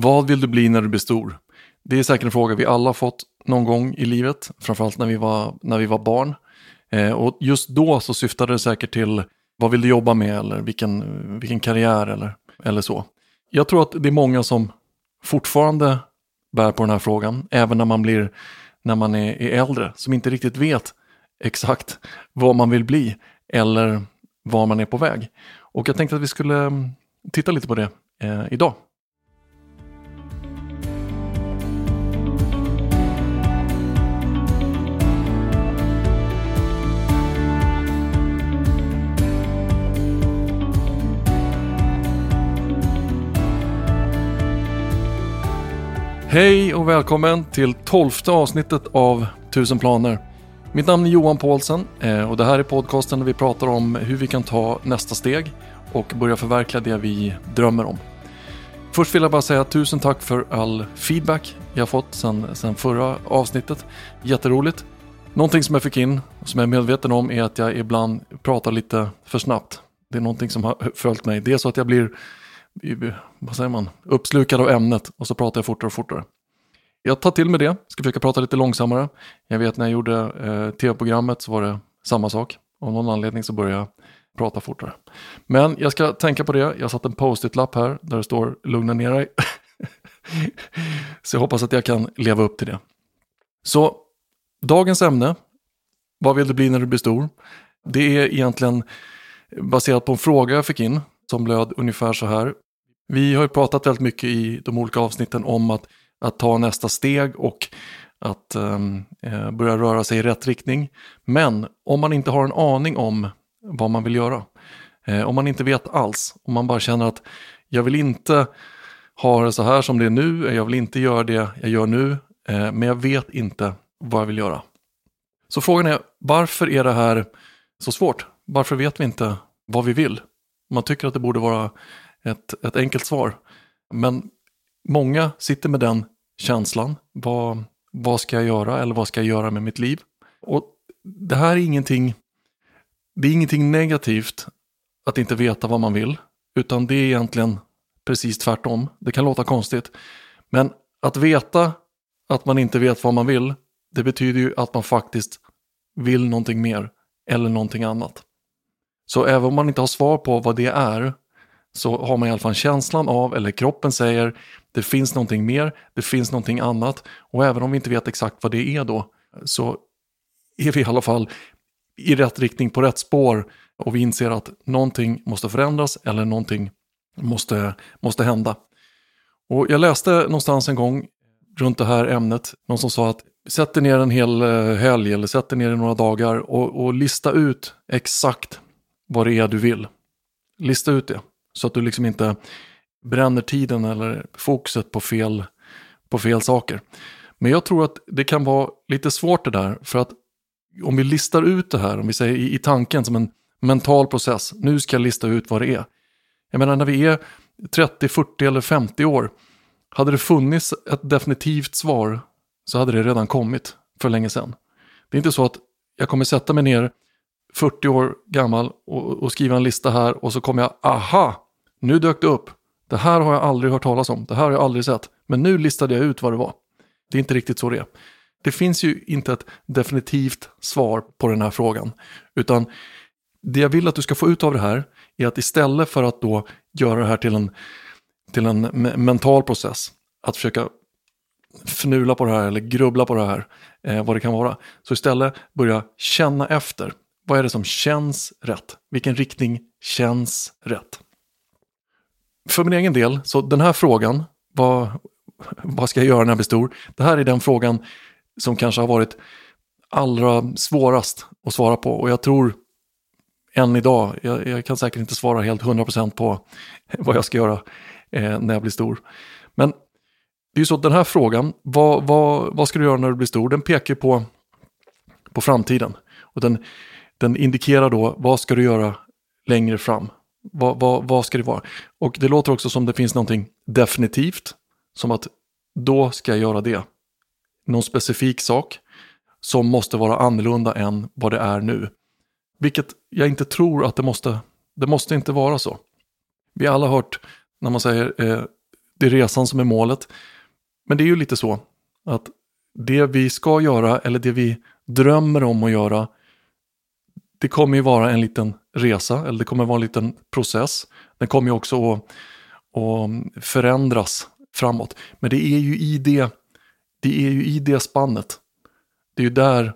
Vad vill du bli när du blir stor? Det är säkert en fråga vi alla fått någon gång i livet, framförallt när vi var, när vi var barn. Eh, och just då så syftade det säkert till vad vill du jobba med eller vilken, vilken karriär eller, eller så. Jag tror att det är många som fortfarande bär på den här frågan, även när man blir när man är, är äldre, som inte riktigt vet exakt vad man vill bli eller var man är på väg. Och jag tänkte att vi skulle mm, titta lite på det eh, idag. Hej och välkommen till tolfte avsnittet av Tusen planer. Mitt namn är Johan Paulsen eh, och det här är podcasten där vi pratar om hur vi kan ta nästa steg och börja förverkliga det vi drömmer om. Först vill jag bara säga tusen tack för all feedback jag fått sedan, sen förra avsnittet. Jätteroligt. Någonting som jag fick in och som jag är medveten om är att jag ibland pratar lite för snabbt. Det är någonting som har följt mig. Det är så att jag blir vad säger man, uppslukad av ämnet och så pratar jag fortare och fortare. Jag tar till mig det, ska försöka prata lite långsammare. Jag vet när jag gjorde eh, tv-programmet så var det samma sak. Av någon anledning så började jag prata fortare. Men jag ska tänka på det. Jag har satt en post-it-lapp här där det står lugna ner dig. så jag hoppas att jag kan leva upp till det. Så dagens ämne, vad vill du bli när du blir stor? Det är egentligen baserat på en fråga jag fick in som löd ungefär så här. Vi har ju pratat väldigt mycket i de olika avsnitten om att, att ta nästa steg och att ehm, eh, börja röra sig i rätt riktning. Men om man inte har en aning om vad man vill göra, eh, om man inte vet alls, om man bara känner att jag vill inte ha det så här som det är nu, jag vill inte göra det jag gör nu, eh, men jag vet inte vad jag vill göra. Så frågan är, varför är det här så svårt? Varför vet vi inte vad vi vill? Man tycker att det borde vara ett, ett enkelt svar. Men många sitter med den känslan. Vad, vad ska jag göra eller vad ska jag göra med mitt liv? Och det här är ingenting, det är ingenting negativt att inte veta vad man vill. Utan det är egentligen precis tvärtom. Det kan låta konstigt. Men att veta att man inte vet vad man vill, det betyder ju att man faktiskt vill någonting mer eller någonting annat. Så även om man inte har svar på vad det är så har man i alla fall känslan av, eller kroppen säger, det finns någonting mer, det finns någonting annat. Och även om vi inte vet exakt vad det är då, så är vi i alla fall i rätt riktning, på rätt spår. Och vi inser att någonting måste förändras eller någonting måste, måste hända. Och jag läste någonstans en gång runt det här ämnet, någon som sa att sätt dig ner en hel eh, helg eller sätt dig ner i några dagar och, och lista ut exakt vad det är du vill. Lista ut det. Så att du liksom inte bränner tiden eller fokuset på fel, på fel saker. Men jag tror att det kan vara lite svårt det där. För att om vi listar ut det här, om vi säger i, i tanken som en mental process. Nu ska jag lista ut vad det är. Jag menar när vi är 30, 40 eller 50 år. Hade det funnits ett definitivt svar så hade det redan kommit för länge sedan. Det är inte så att jag kommer sätta mig ner 40 år gammal och, och skriva en lista här och så kommer jag, aha, nu dök det upp. Det här har jag aldrig hört talas om, det här har jag aldrig sett. Men nu listade jag ut vad det var. Det är inte riktigt så det är. Det finns ju inte ett definitivt svar på den här frågan. Utan det jag vill att du ska få ut av det här är att istället för att då göra det här till en, till en mental process, att försöka fnula på det här eller grubbla på det här, eh, vad det kan vara. Så istället börja känna efter. Vad är det som känns rätt? Vilken riktning känns rätt? För min egen del, så den här frågan, vad, vad ska jag göra när jag blir stor? Det här är den frågan som kanske har varit allra svårast att svara på. Och jag tror än idag, jag, jag kan säkert inte svara helt 100% på vad jag ska göra eh, när jag blir stor. Men det är ju så att den här frågan, vad, vad, vad ska du göra när du blir stor? Den pekar på, på framtiden. Och den, den indikerar då vad ska du göra längre fram. Vad, vad, vad ska det vara? Och det låter också som det finns någonting definitivt. Som att då ska jag göra det. Någon specifik sak som måste vara annorlunda än vad det är nu. Vilket jag inte tror att det måste, det måste inte vara så. Vi har alla hört när man säger eh, det är resan som är målet. Men det är ju lite så att det vi ska göra eller det vi drömmer om att göra det kommer ju vara en liten resa eller det kommer vara en liten process. Den kommer ju också att, att förändras framåt. Men det är ju i det, det är ju i det spannet. Det är ju där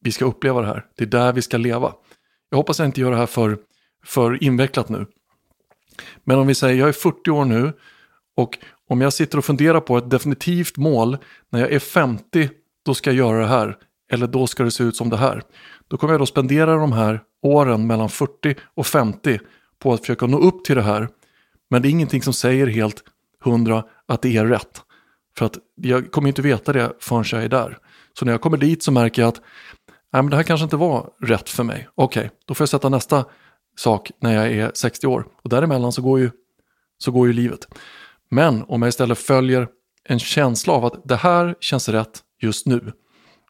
vi ska uppleva det här. Det är där vi ska leva. Jag hoppas jag inte gör det här för, för invecklat nu. Men om vi säger jag är 40 år nu och om jag sitter och funderar på ett definitivt mål när jag är 50 då ska jag göra det här eller då ska det se ut som det här. Då kommer jag då spendera de här åren mellan 40 och 50 på att försöka nå upp till det här. Men det är ingenting som säger helt hundra att det är rätt. För att jag kommer inte veta det förrän jag är där. Så när jag kommer dit så märker jag att Nej, men det här kanske inte var rätt för mig. Okej, okay, då får jag sätta nästa sak när jag är 60 år. Och däremellan så går ju, så går ju livet. Men om jag istället följer en känsla av att det här känns rätt just nu.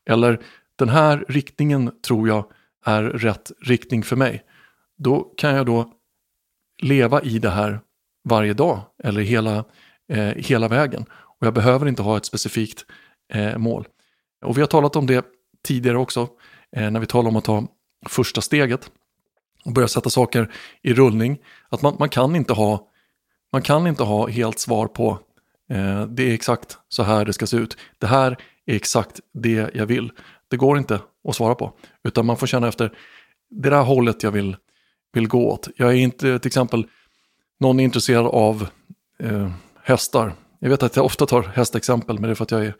Eller den här riktningen tror jag är rätt riktning för mig. Då kan jag då leva i det här varje dag eller hela, eh, hela vägen. Och jag behöver inte ha ett specifikt eh, mål. Och vi har talat om det tidigare också eh, när vi talar om att ta första steget och börja sätta saker i rullning. Att man, man, kan, inte ha, man kan inte ha helt svar på eh, det är exakt så här det ska se ut. Det här är exakt det jag vill. Det går inte att svara på. Utan man får känna efter det där hållet jag vill, vill gå åt. Jag är inte till exempel någon är intresserad av eh, hästar. Jag vet att jag ofta tar hästexempel men det är för att jag är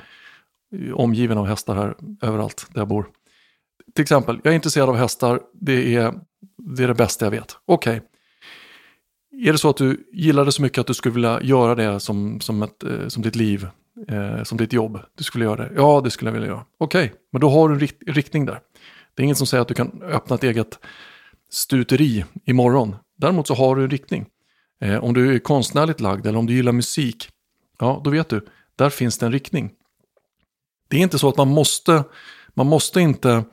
omgiven av hästar här överallt där jag bor. Till exempel, jag är intresserad av hästar, det är det, är det bästa jag vet. Okej. Okay. Är det så att du gillar det så mycket att du skulle vilja göra det som, som, ett, eh, som ditt liv, eh, som ditt jobb? Du skulle göra det? Ja, det skulle jag vilja göra. Okej, okay. men då har du en rikt riktning där. Det är inget som säger att du kan öppna ett eget stuteri imorgon. Däremot så har du en riktning. Eh, om du är konstnärligt lagd eller om du gillar musik, ja då vet du, där finns det en riktning. Det är inte så att man måste, man måste inte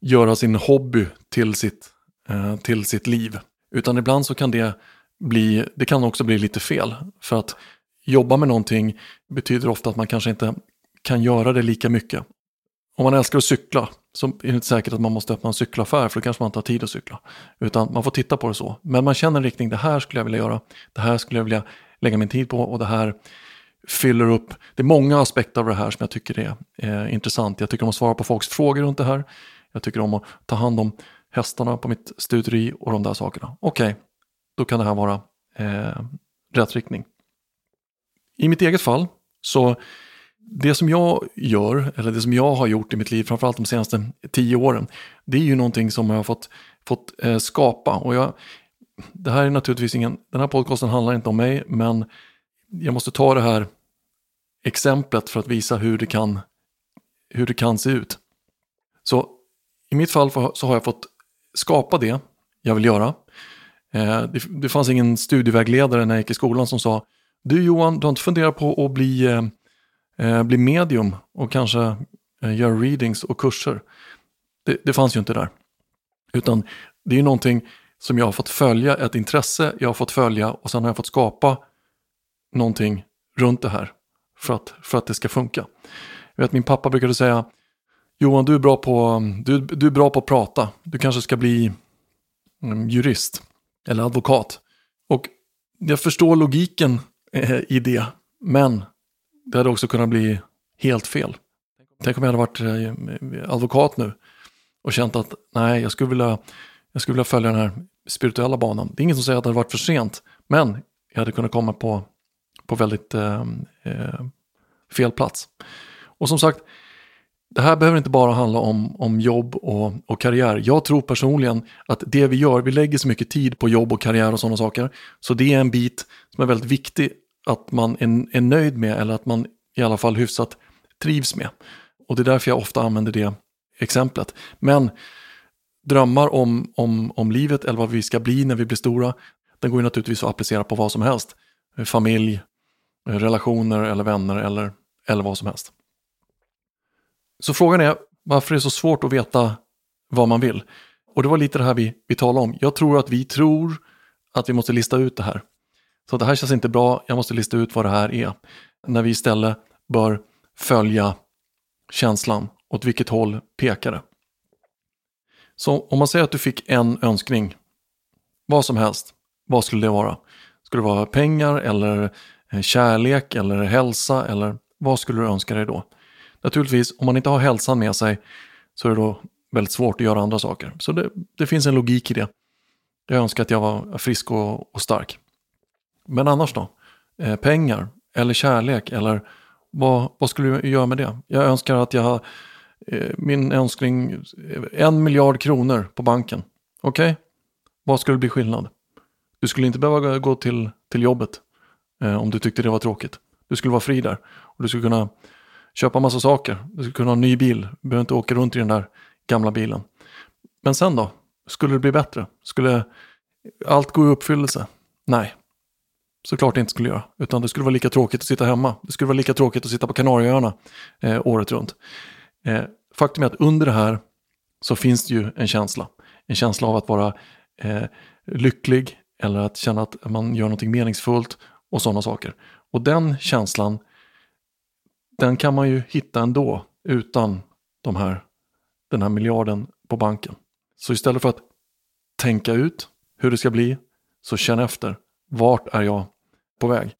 göra sin hobby till sitt, eh, till sitt liv. Utan ibland så kan det bli, det kan också bli lite fel. För att jobba med någonting betyder ofta att man kanske inte kan göra det lika mycket. Om man älskar att cykla så är det inte säkert att man måste öppna en cykelaffär för då kanske man inte har tid att cykla. Utan man får titta på det så. Men man känner en riktning, det här skulle jag vilja göra, det här skulle jag vilja lägga min tid på och det här fyller upp. Det är många aspekter av det här som jag tycker är eh, intressant. Jag tycker om att svara på folks frågor runt det här. Jag tycker om att ta hand om hästarna på mitt stuteri och de där sakerna. Okej, okay, då kan det här vara eh, rätt riktning. I mitt eget fall så det som jag gör, eller det som jag har gjort i mitt liv, framförallt de senaste tio åren, det är ju någonting som jag har fått, fått eh, skapa. Och jag, det här är naturligtvis ingen, den här podcasten handlar inte om mig, men jag måste ta det här exemplet för att visa hur det kan, hur det kan se ut. Så i mitt fall så har jag fått skapa det jag vill göra. Eh, det, det fanns ingen studievägledare när jag gick i skolan som sa du Johan, du har inte funderat på att bli, eh, eh, bli medium och kanske eh, göra readings och kurser. Det, det fanns ju inte där. Utan det är ju någonting som jag har fått följa, ett intresse jag har fått följa och sen har jag fått skapa någonting runt det här för att, för att det ska funka. Jag vet min pappa brukade säga Johan du är bra på, du, du är bra på att prata. Du kanske ska bli mm, jurist eller advokat. Och jag förstår logiken eh, i det. Men det hade också kunnat bli helt fel. Tänk om jag hade varit eh, advokat nu och känt att nej, jag skulle vilja, jag skulle vilja följa den här spirituella banan. Det är inget som säger att det hade varit för sent. Men jag hade kunnat komma på på väldigt eh, eh fel plats. Och som sagt, det här behöver inte bara handla om, om jobb och, och karriär. Jag tror personligen att det vi gör, vi lägger så mycket tid på jobb och karriär och sådana saker. Så det är en bit som är väldigt viktig att man är, är nöjd med eller att man i alla fall hyfsat trivs med. Och det är därför jag ofta använder det exemplet. Men drömmar om, om, om livet eller vad vi ska bli när vi blir stora, den går ju naturligtvis att applicera på vad som helst. Familj, relationer eller vänner eller, eller vad som helst. Så frågan är varför det är så svårt att veta vad man vill. Och det var lite det här vi, vi talade om. Jag tror att vi tror att vi måste lista ut det här. Så det här känns inte bra, jag måste lista ut vad det här är. När vi istället bör följa känslan, åt vilket håll pekar det. Så om man säger att du fick en önskning, vad som helst, vad skulle det vara? Skulle det vara pengar eller eh, kärlek eller hälsa eller vad skulle du önska dig då? Naturligtvis, om man inte har hälsan med sig så är det då väldigt svårt att göra andra saker. Så det, det finns en logik i det. Jag önskar att jag var frisk och, och stark. Men annars då? Eh, pengar eller kärlek eller vad, vad skulle du göra med det? Jag önskar att jag har eh, min önskning eh, en miljard kronor på banken. Okej, okay? vad skulle bli skillnad? Du skulle inte behöva gå till, till jobbet eh, om du tyckte det var tråkigt. Du skulle vara fri där och du skulle kunna köpa massa saker. Du skulle kunna ha en ny bil. Du behöver inte åka runt i den där gamla bilen. Men sen då? Skulle det bli bättre? Skulle allt gå i uppfyllelse? Nej, såklart det inte skulle göra. Utan det skulle vara lika tråkigt att sitta hemma. Det skulle vara lika tråkigt att sitta på Kanarieöarna eh, året runt. Eh, faktum är att under det här så finns det ju en känsla. En känsla av att vara eh, lycklig eller att känna att man gör någonting meningsfullt och sådana saker. Och den känslan, den kan man ju hitta ändå utan de här, den här miljarden på banken. Så istället för att tänka ut hur det ska bli, så känn efter. Vart är jag på väg?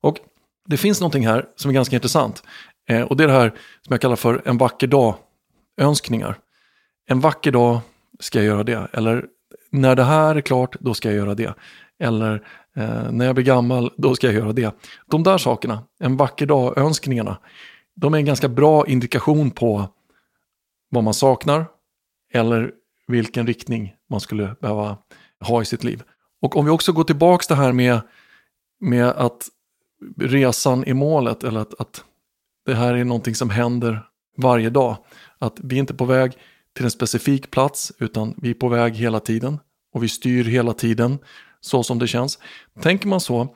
Och det finns någonting här som är ganska intressant. Eh, och det är det här som jag kallar för en vacker dag-önskningar. En vacker dag ska jag göra det. Eller när det här är klart, då ska jag göra det. Eller eh, när jag blir gammal, då ska jag göra det. De där sakerna, en vacker dag-önskningarna, de är en ganska bra indikation på vad man saknar eller vilken riktning man skulle behöva ha i sitt liv. Och om vi också går tillbaka det här med, med att resan är målet eller att, att det här är någonting som händer varje dag. Att vi är inte på väg till en specifik plats utan vi är på väg hela tiden och vi styr hela tiden så som det känns. Tänker man så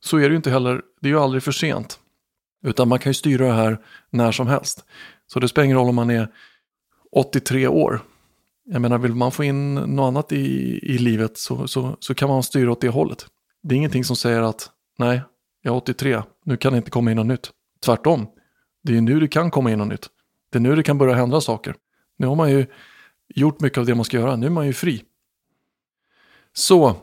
så är det ju inte heller, det är ju aldrig för sent. Utan man kan ju styra det här när som helst. Så det spelar ingen roll om man är 83 år. Jag menar, vill man få in något annat i, i livet så, så, så kan man styra åt det hållet. Det är ingenting som säger att nej, jag är 83, nu kan det inte komma in något nytt. Tvärtom, det är nu det kan komma in något nytt. Det är nu det kan börja hända saker. Nu har man ju gjort mycket av det man ska göra, nu är man ju fri. Så,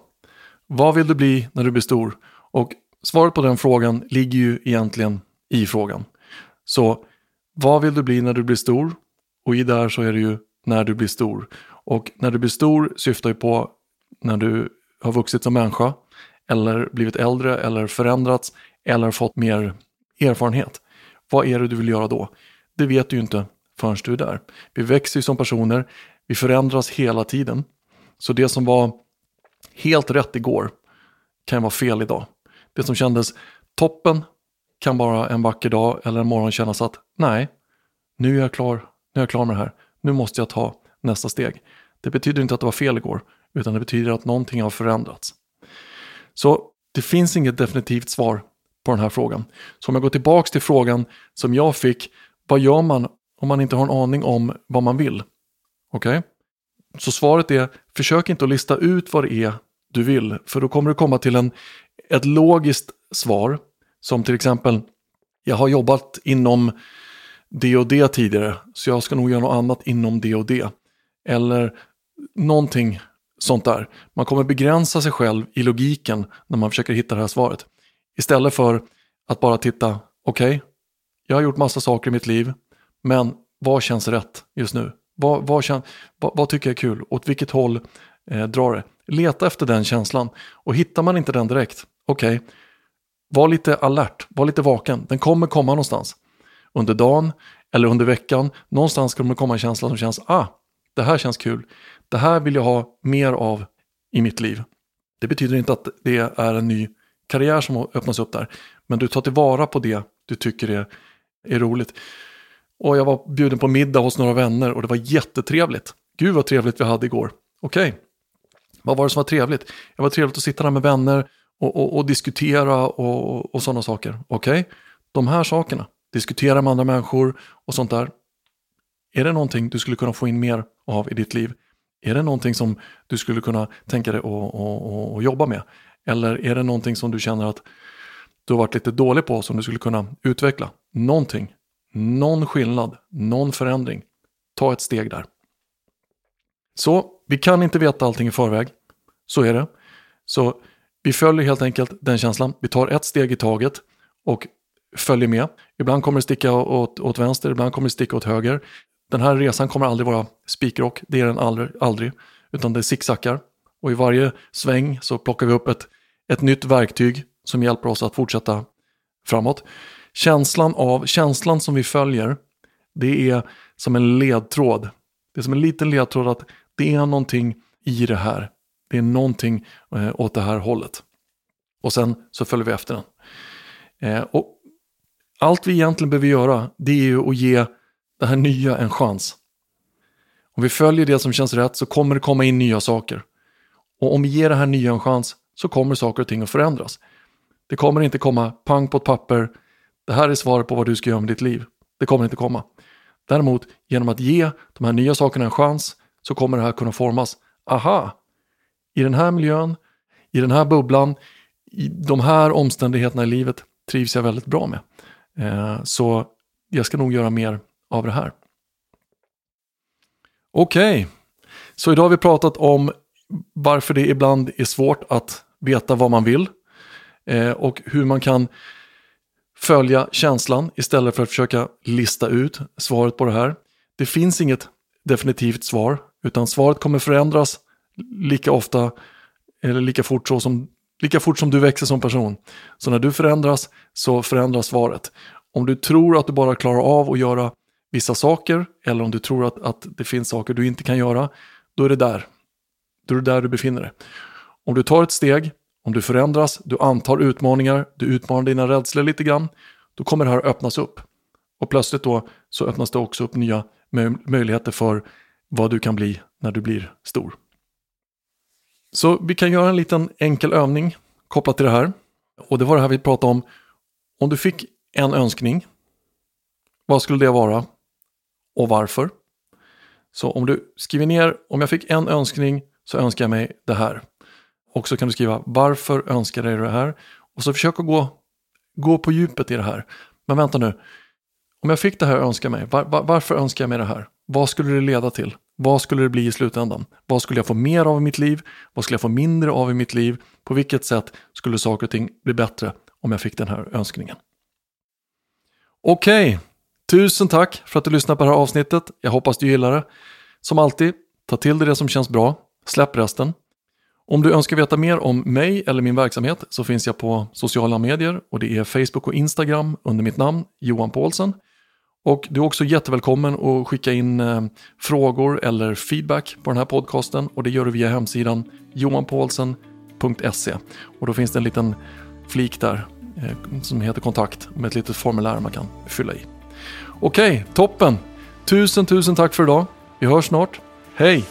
vad vill du bli när du blir stor? Och svaret på den frågan ligger ju egentligen i frågan. Så, vad vill du bli när du blir stor? Och i där så är det ju när du blir stor. Och när du blir stor syftar ju på när du har vuxit som människa eller blivit äldre eller förändrats eller fått mer erfarenhet. Vad är det du vill göra då? Det vet du ju inte förrän du är där. Vi växer ju som personer, vi förändras hela tiden. Så det som var helt rätt igår kan vara fel idag. Det som kändes toppen kan bara en vacker dag eller en morgon kännas att nej, nu är jag klar, nu är jag klar med det här nu måste jag ta nästa steg. Det betyder inte att det var fel igår, utan det betyder att någonting har förändrats. Så det finns inget definitivt svar på den här frågan. Så om jag går tillbaka till frågan som jag fick, vad gör man om man inte har en aning om vad man vill? Okej? Okay? Så svaret är, försök inte att lista ut vad det är du vill, för då kommer du komma till en, ett logiskt svar, som till exempel, jag har jobbat inom det och det tidigare, så jag ska nog göra något annat inom det och det. Eller någonting sånt där. Man kommer begränsa sig själv i logiken när man försöker hitta det här svaret. Istället för att bara titta, okej, okay, jag har gjort massa saker i mitt liv, men vad känns rätt just nu? Vad, vad, kän, vad, vad tycker jag är kul? Åt vilket håll eh, drar det? Leta efter den känslan och hittar man inte den direkt, okej, okay, var lite alert, var lite vaken, den kommer komma någonstans under dagen eller under veckan. Någonstans kommer det komma en känsla som känns, ah, det här känns kul. Det här vill jag ha mer av i mitt liv. Det betyder inte att det är en ny karriär som öppnas upp där. Men du tar tillvara på det du tycker är, är roligt. Och jag var bjuden på middag hos några vänner och det var jättetrevligt. Gud vad trevligt vi hade igår. Okej, okay vad var det som var trevligt? Det var trevligt att sitta där med vänner och, och, och diskutera och, och sådana saker. Okej, okay. de här sakerna diskutera med andra människor och sånt där. Är det någonting du skulle kunna få in mer av i ditt liv? Är det någonting som du skulle kunna tänka dig att, att jobba med? Eller är det någonting som du känner att du har varit lite dålig på som du skulle kunna utveckla? Någonting, någon skillnad, någon förändring. Ta ett steg där. Så vi kan inte veta allting i förväg. Så är det. Så vi följer helt enkelt den känslan. Vi tar ett steg i taget och följer med. Ibland kommer det sticka åt, åt vänster, ibland kommer det sticka åt höger. Den här resan kommer aldrig vara spikrock, det är den aldrig, aldrig utan det zigzaggar. Och i varje sväng så plockar vi upp ett, ett nytt verktyg som hjälper oss att fortsätta framåt. Känslan av, känslan som vi följer, det är som en ledtråd. Det är som en liten ledtråd att det är någonting i det här. Det är någonting eh, åt det här hållet. Och sen så följer vi efter den. Eh, och allt vi egentligen behöver göra det är ju att ge det här nya en chans. Om vi följer det som känns rätt så kommer det komma in nya saker. Och om vi ger det här nya en chans så kommer saker och ting att förändras. Det kommer inte komma pang på ett papper, det här är svaret på vad du ska göra med ditt liv. Det kommer inte komma. Däremot genom att ge de här nya sakerna en chans så kommer det här kunna formas. Aha, i den här miljön, i den här bubblan, i de här omständigheterna i livet trivs jag väldigt bra med. Eh, så jag ska nog göra mer av det här. Okej, okay. så idag har vi pratat om varför det ibland är svårt att veta vad man vill eh, och hur man kan följa känslan istället för att försöka lista ut svaret på det här. Det finns inget definitivt svar utan svaret kommer förändras lika ofta eller lika fort, så som, lika fort som du växer som person. Så när du förändras så förändras svaret. Om du tror att du bara klarar av att göra vissa saker eller om du tror att, att det finns saker du inte kan göra, då är det där. Då är det där du befinner dig. Om du tar ett steg, om du förändras, du antar utmaningar, du utmanar dina rädslor lite grann, då kommer det här öppnas upp. Och plötsligt då så öppnas det också upp nya möjligheter för vad du kan bli när du blir stor. Så vi kan göra en liten enkel övning kopplat till det här. Och det var det här vi pratade om. Om du fick en önskning, vad skulle det vara och varför? Så om du skriver ner, om jag fick en önskning så önskar jag mig det här. Och så kan du skriva varför önskar jag dig det här? Och så försök att gå, gå på djupet i det här. Men vänta nu, om jag fick det här önska önskar mig, var, var, varför önskar jag mig det här? Vad skulle det leda till? Vad skulle det bli i slutändan? Vad skulle jag få mer av i mitt liv? Vad skulle jag få mindre av i mitt liv? På vilket sätt skulle saker och ting bli bättre om jag fick den här önskningen? Okej, okay. tusen tack för att du lyssnade på det här avsnittet. Jag hoppas du gillar det. Som alltid, ta till dig det som känns bra. Släpp resten. Om du önskar veta mer om mig eller min verksamhet så finns jag på sociala medier och det är Facebook och Instagram under mitt namn Johan Paulsen. Och du är också jättevälkommen att skicka in eh, frågor eller feedback på den här podcasten och det gör du via hemsidan johanpaulsen.se och då finns det en liten flik där eh, som heter kontakt med ett litet formulär man kan fylla i. Okej, toppen! Tusen, tusen tack för idag. Vi hörs snart. Hej!